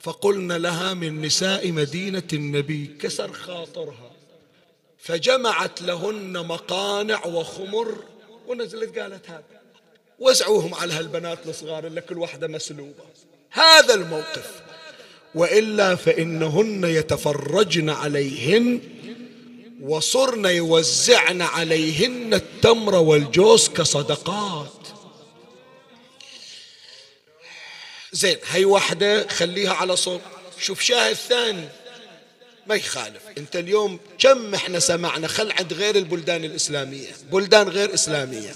فقلنا لها من نساء مدينة النبي كسر خاطرها. فجمعت لهن مقانع وخمر. ونزلت قالت هذا. وزعوهم على هالبنات الصغار اللي كل واحدة مسلوبة. هذا الموقف. وإلا فإنهن يتفرجن عليهن وصرن يوزعن عليهن التمر والجوز كصدقات. زين هي واحدة خليها على صوب. شوف شاهد ثاني. ما يخالف. انت اليوم كم إحنا سمعنا خل عند غير البلدان الإسلامية. بلدان غير إسلامية.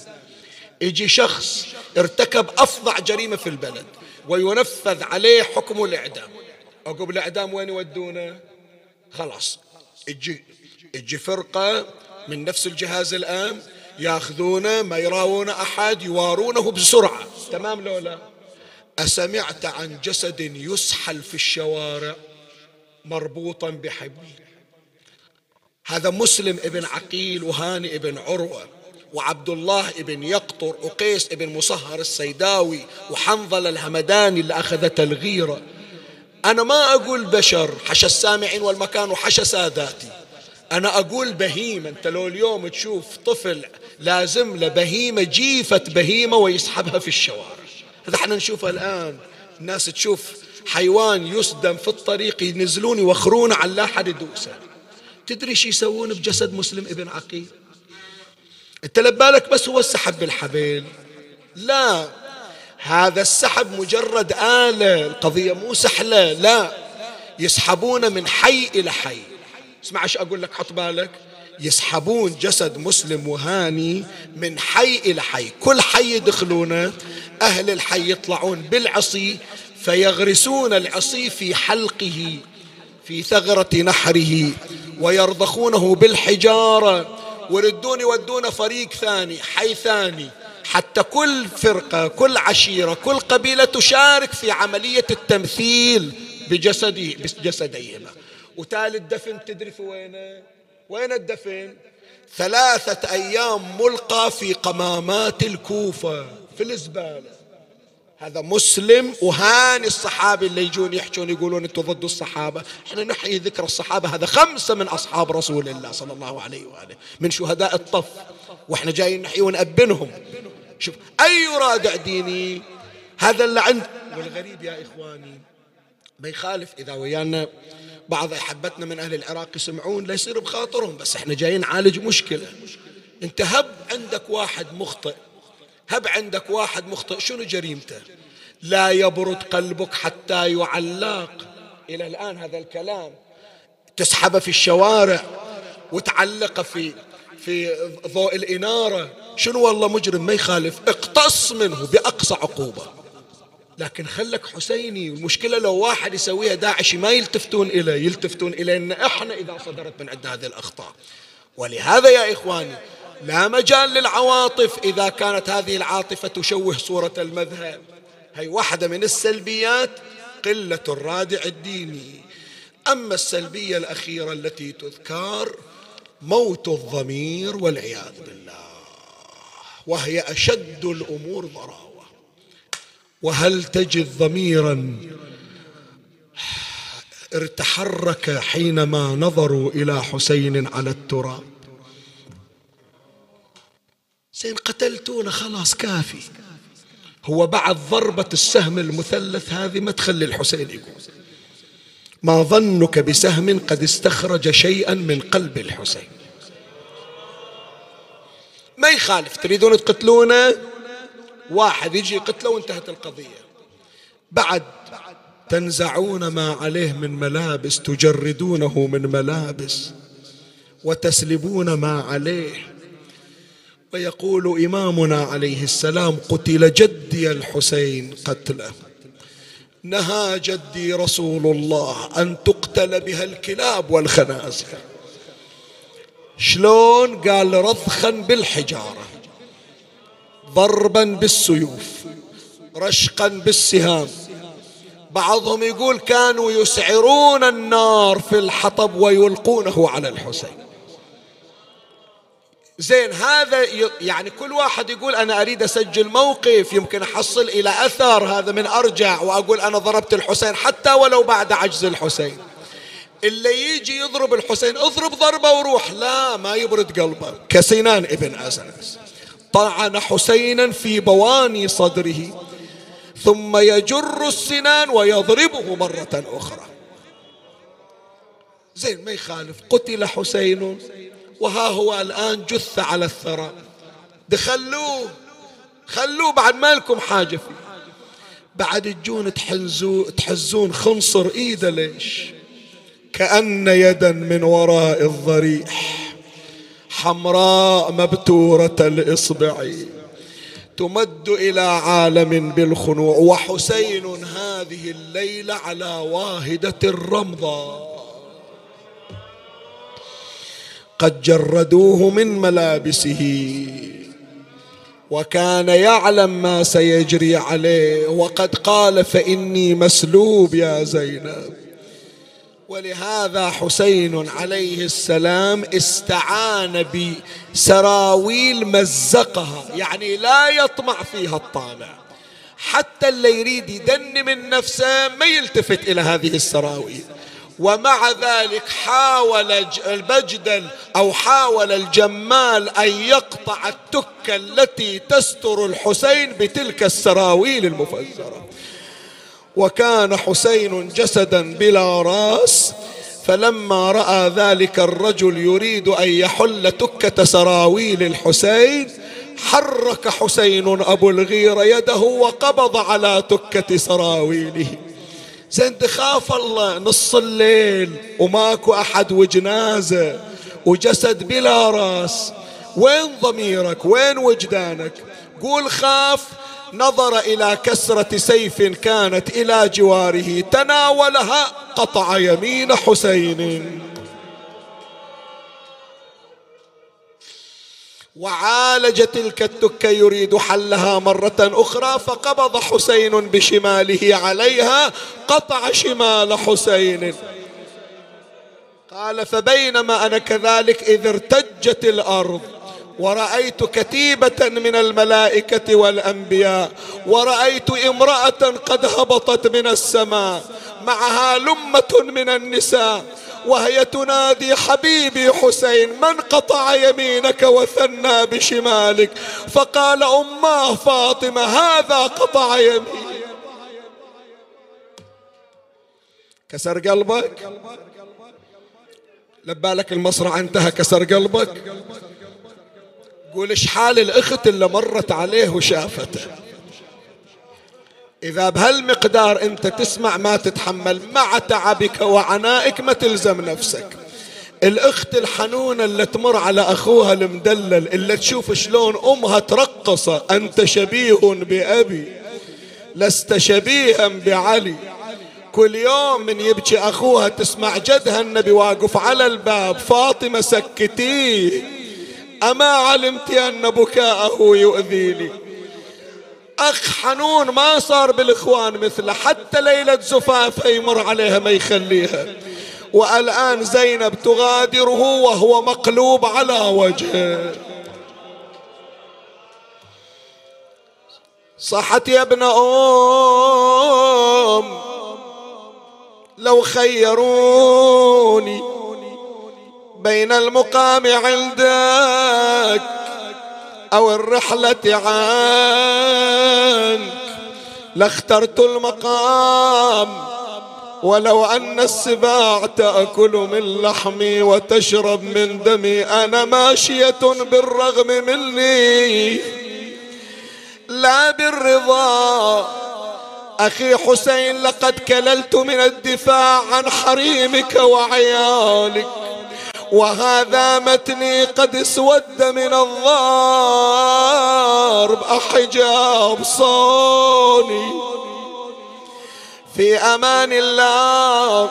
يجي شخص ارتكب أفظع جريمة في البلد وينفذ عليه حكم الإعدام. عقب الأعدام وين يودونه؟ خلاص. يجي يجي فرقة من نفس الجهاز الامن ياخذونه ما يراون أحد يوارونه بسرعة. تمام لو لا أسمعت عن جسد يسحل في الشوارع مربوطا بحبل. هذا مسلم ابن عقيل وهاني ابن عروة وعبد الله ابن يقطر وقيس ابن مصهر السيداوي وحنظل الهمداني اللي أخذت الغيرة أنا ما أقول بشر حشى السامعين والمكان وحشى ساداتي. أنا أقول بهيمة. أنت لو اليوم تشوف طفل لازم له بهيمة جيفة بهيمة ويسحبها في الشوارع. هذا إحنا نشوفه الآن. الناس تشوف حيوان يسدم في الطريق ينزلون يوخرون على حد يدوسه. تدري شو يسوون بجسد مسلم ابن عقيل؟ أنت لبالك بس هو السحب بالحبل. لا. هذا السحب مجرد آلة القضية مو سحلة لا. يسحبون من حي إلى حي. اسمع إيش أقول لك حط بالك. يسحبون جسد مسلم وهاني من حي إلى حي. كل حي يدخلونه أهل الحي يطلعون بالعصي فيغرسون العصي في حلقه في ثغرة نحره ويرضخونه بالحجارة ويردون يودون فريق ثاني حي ثاني. حتى كل فرقة كل عشيرة كل قبيلة تشارك في عملية التمثيل بجسده بجسديهما. وتالي الدفن تدري في وينه وين الدفن؟ ثلاثة أيام ملقى في قمامات الكوفة في الزبالة هذا مسلم وهاني الصحابة اللي يجون يحجون يقولون أنتم ضد الصحابة. إحنا نحيي ذكر الصحابة. هذا خمسة من أصحاب رسول الله صلى الله عليه وآله من شهداء الطف. وإحنا جايين نحيي ونأبنهم. شوف أي رادع ديني هذا اللي عند والغريب يا إخواني ما يخالف إذا ويانا بعض أحبتنا من أهل العراق يسمعون لا يصير بخاطرهم بس إحنا جايين نعالج مشكلة. أنت هب عندك واحد مخطئ هب عندك واحد مخطئ شنو جريمته؟ لا يبرد قلبك حتى يعلق. إلى الآن هذا الكلام. تسحبه في الشوارع وتعلقه في في ضوء الإنارة. شنو والله مجرم ما يخالف؟ اقتص منه بأقصى عقوبة. لكن خلك حسيني المشكلة لو واحد يسويها داعشي ما يلتفتون إليه يلتفتون إلينا إحنا إذا صدرت من عندنا هذه الأخطاء. ولهذا يا إخواني لا مجال للعواطف إذا كانت هذه العاطفة تشوه صورة المذهب. هي واحدة من السلبيات قلة الرادع الديني. أما السلبية الأخيرة التي تذكر موت الضمير والعياذ بالله. وهي أشد الأمور ضراوة. وهل تجد ضميرا ارتحرك حينما نظروا إلى حسين على التراب؟ زين قتلتونا خلاص كافي. هو بعد ضربة السهم المثلث هذه ما تخلي الحسين يقول. ما ظنك بسهم قد استخرج شيئا من قلب الحسين. ما يخالف تريدون تقتلونه؟ واحد يجي يقتله وانتهت القضية. بعد تنزعون ما عليه من ملابس تجردونه من ملابس وتسلبون ما عليه. ويقول إمامنا عليه السلام قتل جدي الحسين قتله. نهى جدي رسول الله أن تقتل بها الكلاب والخنازير. شلون؟ قال رضخا بالحجارة ضربا بالسيوف رشقا بالسهام. بعضهم يقول كانوا يسعرون النار في الحطب ويلقونه على الحسين. زين هذا يعني كل واحد يقول أنا أريد أسجل موقف يمكن أحصل إلى أثر هذا من أرجع وأقول أنا ضربت الحسين حتى ولو بعد عجز الحسين. اللي يجي يضرب الحسين اضرب ضربة وروح. لا ما يبرد قلبه. كسنان ابن أزنس طعن حسينا في بواني صدره ثم يجر السنان ويضربه مرة أخرى. زين ما يخالف. قتل حسين. وها هو الآن جث على الثرى. دخلوه. خلوه بعد ما لكم حاجة فيه. بعد تجون تحزون خنصر إيده ليش؟ كأن يدا من وراء الضريح. حمراء مبتورة الإصبع. تمد إلى عالم بالخنوع. وحسين هذه الليلة على واهدة الرمضة قد جردوه من ملابسه. وكان يعلم ما سيجري عليه. وقد قال فإني مسلوب يا زينب. ولهذا حسين عليه السلام استعان بسراويل مزقها. يعني لا يطمع فيها الطامع حتى اللي يريد يدن من نفسه ما يلتفت إلى هذه السراويل. ومع ذلك حاول البجدل أو حاول الجمال أن يقطع التكه التي تستر الحسين بتلك السراويل المفزرة. وكان حسين جسدا بلا راس فلما رأى ذلك الرجل يريد أن يحل تكة سراويل الحسين حرك حسين أبو الغيره يده وقبض على تكة سراويله. زين تخاف الله نص الليل وماكو أحد وجنازة وجسد بلا راس. وين ضميرك؟ وين وجدانك؟ قول خاف نظر إلى كسرة سيف كانت إلى جواره تناولها قطع يمين حسين. وعالج تلك التكة يريد حلها مرة أخرى فقبض حسين بشماله عليها قطع شمال حسين. قال فبينما أنا كذلك إذ ارتجت الأرض ورأيت كتيبة من الملائكة والأنبياء ورأيت امرأة قد هبطت من السماء معها لمة من النساء وهي تنادي حبيبي حسين من قطع يمينك وثنى بشمالك؟ فقال أماه فاطمة هذا قطع يمين كسر قلبك؟ لبالك المصرع انتهى كسر قلبك؟ قول إيش حال الأخت اللي مرت عليه وشافته؟ إذا بهالمقدار أنت تسمع ما تتحمل مع تعبك وعنائك ما تلزم نفسك. الأخت الحنونة اللي تمر على أخوها المدلل اللي تشوف شلون أمها ترقصة أنت شبيه بأبي لست شبيها بعلي. كل يوم من يبكي أخوها تسمع جدها النبي واقف على الباب فاطمة سكتيه أما علمت أن بكاءه يؤذيني؟ أخ حنون ما صار بالإخوان مثله حتى ليلة زفافه يمر عليها ما يخليها. والآن زينب تغادره وهو مقلوب على وجهه. صحت يا ابن أم لو خيروني بين المقام عندك أو الرحلة عنك لاخترت المقام. ولو أن السباع تأكل من لحمي وتشرب من دمي أنا ماشية بالرغم مني. لا بالرضا. أخي حسين لقد كللت من الدفاع عن حريمك وعيالك. وهذا متني قد اسود من الضرب. أحجاب صوني. في أمان الله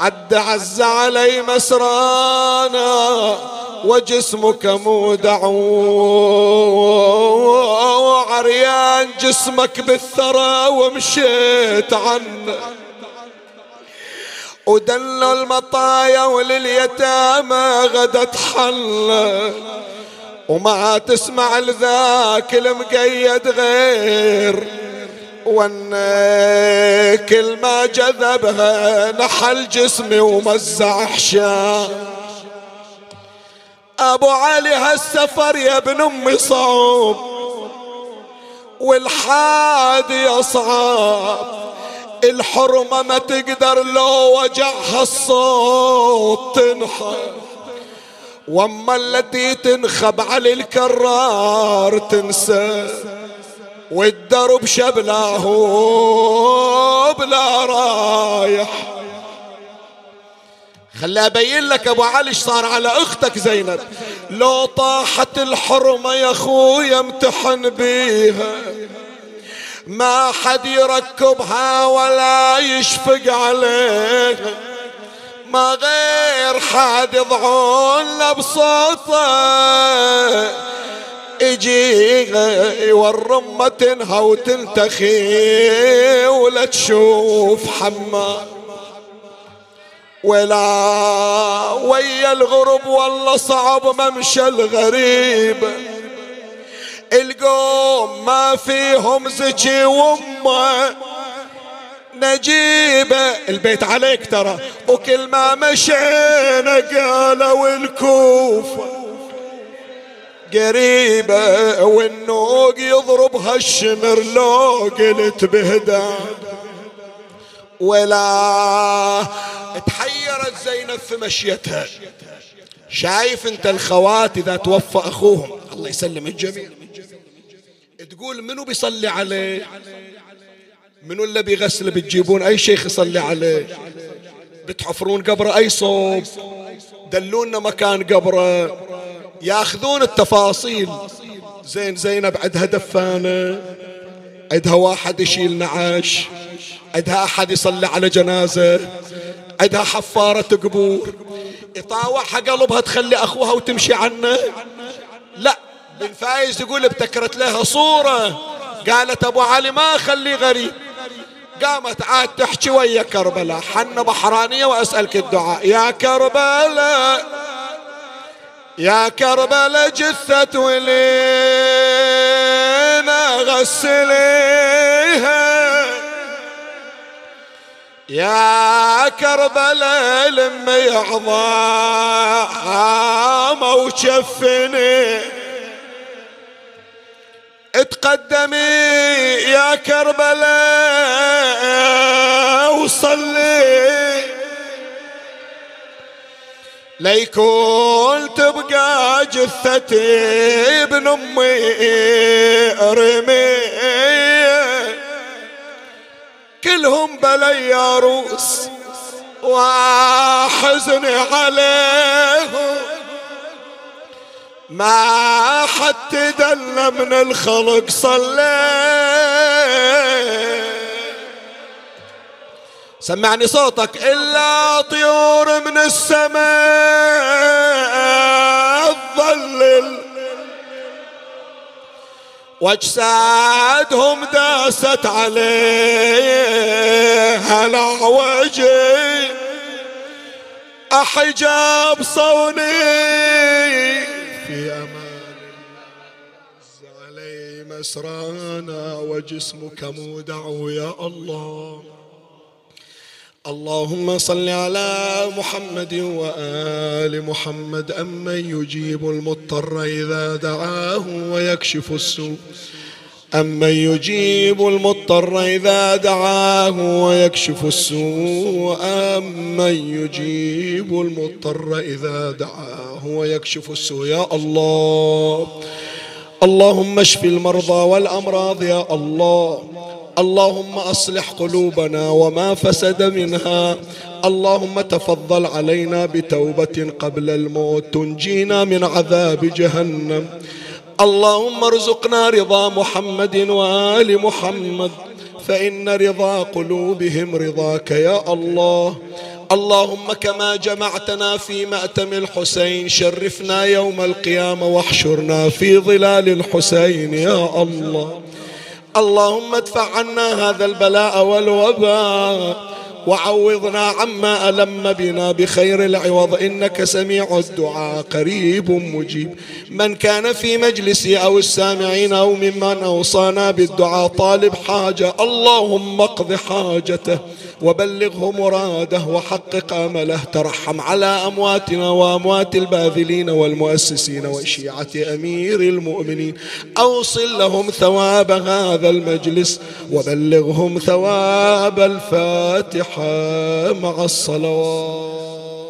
عد عز علي مسرانا وجسمك مودع وعريان جسمك بالثرى ومشيت عنه. ودل المطايا ولليتامى غدت حل وما تسمع لذاك المقيد غير وأن كل ما جذبها نحل جسمي ومزع حشا أبو علي هالسفر يا ابن أمي صعب والحادي أصعب. الحرمة ما تقدر لو وجعها الصوت تنحى وأما التي تنخب على الكرار تنسى. والدرب شبلاه بلا رايح. خلي أبين لك أبو علي صار على أختك زينب. لو طاحت الحرمة يا أخويا امتحن بيها. ما حد يركبها ولا يشفق عليها. ما غير حد يضعون بصوته. يجي والرمة تنهى وتنتخي ولا تشوف حمار ولا ويا الغرب والله صعب ممشى الغريب. القوم ما فيهم زكي وأمة. نجيبه البيت عليك ترى. وكل ما مشينا قالوا الكوفة قريبة والنوق يضربها الشمر لو قلت بهدى ولا تحيرت زينب في مشيتها. شايف انت الخوات إذا توفى أخوهم. الله يسلم الجميع تقول منو بيصلي عليه؟ منو اللي بيغسل بتجيبون؟ أي شيخ يصلي عليه؟ بتحفرون قبره أي صوب؟ دلونا مكان قبره؟ ياخذون التفاصيل. زين زينب عندها دفانة عندها واحد يشيل نعاش عندها أحد يصلي على جنازة عندها حفارة قبور. يطاوعها قلبها تخلي أخوها وتمشي عنه؟ لا. بن فايز يقول ابتكرت لها صورة. قالت أبو علي ما خلي غريب قامت عاد تحكي ويا كربلاء. حن بحرانية وأسألك الدعاء. يا كربلاء يا كربلاء جثة ولينا غسليها يا كربلاء لمي عظام وشفني اتقدمي يا كربلاء وصلي. ليكون تبقى جثتي ابن أمي أرمي. كلهم بلي روس وحزني عليهم. ما حد دل من الخلق صلي سمعني صوتك إلا طيور من السماء تظلل واجسادهم داست عليها العوجي أحجاب صوني في أمان علي مسرانا وجسمك مودع يا الله. اللهم صل على محمد وآل محمد أمن يجيب المضطر إذا دعاه ويكشف السوء. أمن يجيب المضطر إذا دعاه ويكشف السوء أمن يجيب المضطر إذا دعاه ويكشف السوء. يا الله اللهم اشف المرضى والأمراض. يا الله اللهم أصلح قلوبنا وما فسد منها. اللهم تفضل علينا بتوبة قبل الموت تنجينا من عذاب جهنم. اللهم ارزقنا رضا محمد وآل محمد فإن رضا قلوبهم رضاك يا الله. اللهم كما جمعتنا في مأتم الحسين شرفنا يوم القيامة واحشرنا في ظلال الحسين يا الله. اللهم ادفع عنا هذا البلاء والوباء وعوضنا عما ألم بنا بخير العوض. إنك سميع الدعاء قريب مجيب. من كان في مجلسي أو السامعين أو ممن أوصانا بالدعاء طالب حاجة اللهم اقض حاجته. وبلغه مراده وحقق أمله ترحم على أمواتنا وأموات الباذلين والمؤسسين وشيعة أمير المؤمنين. أوصل لهم ثواب هذا المجلس وبلغهم ثواب الفاتحة مع الصلوات.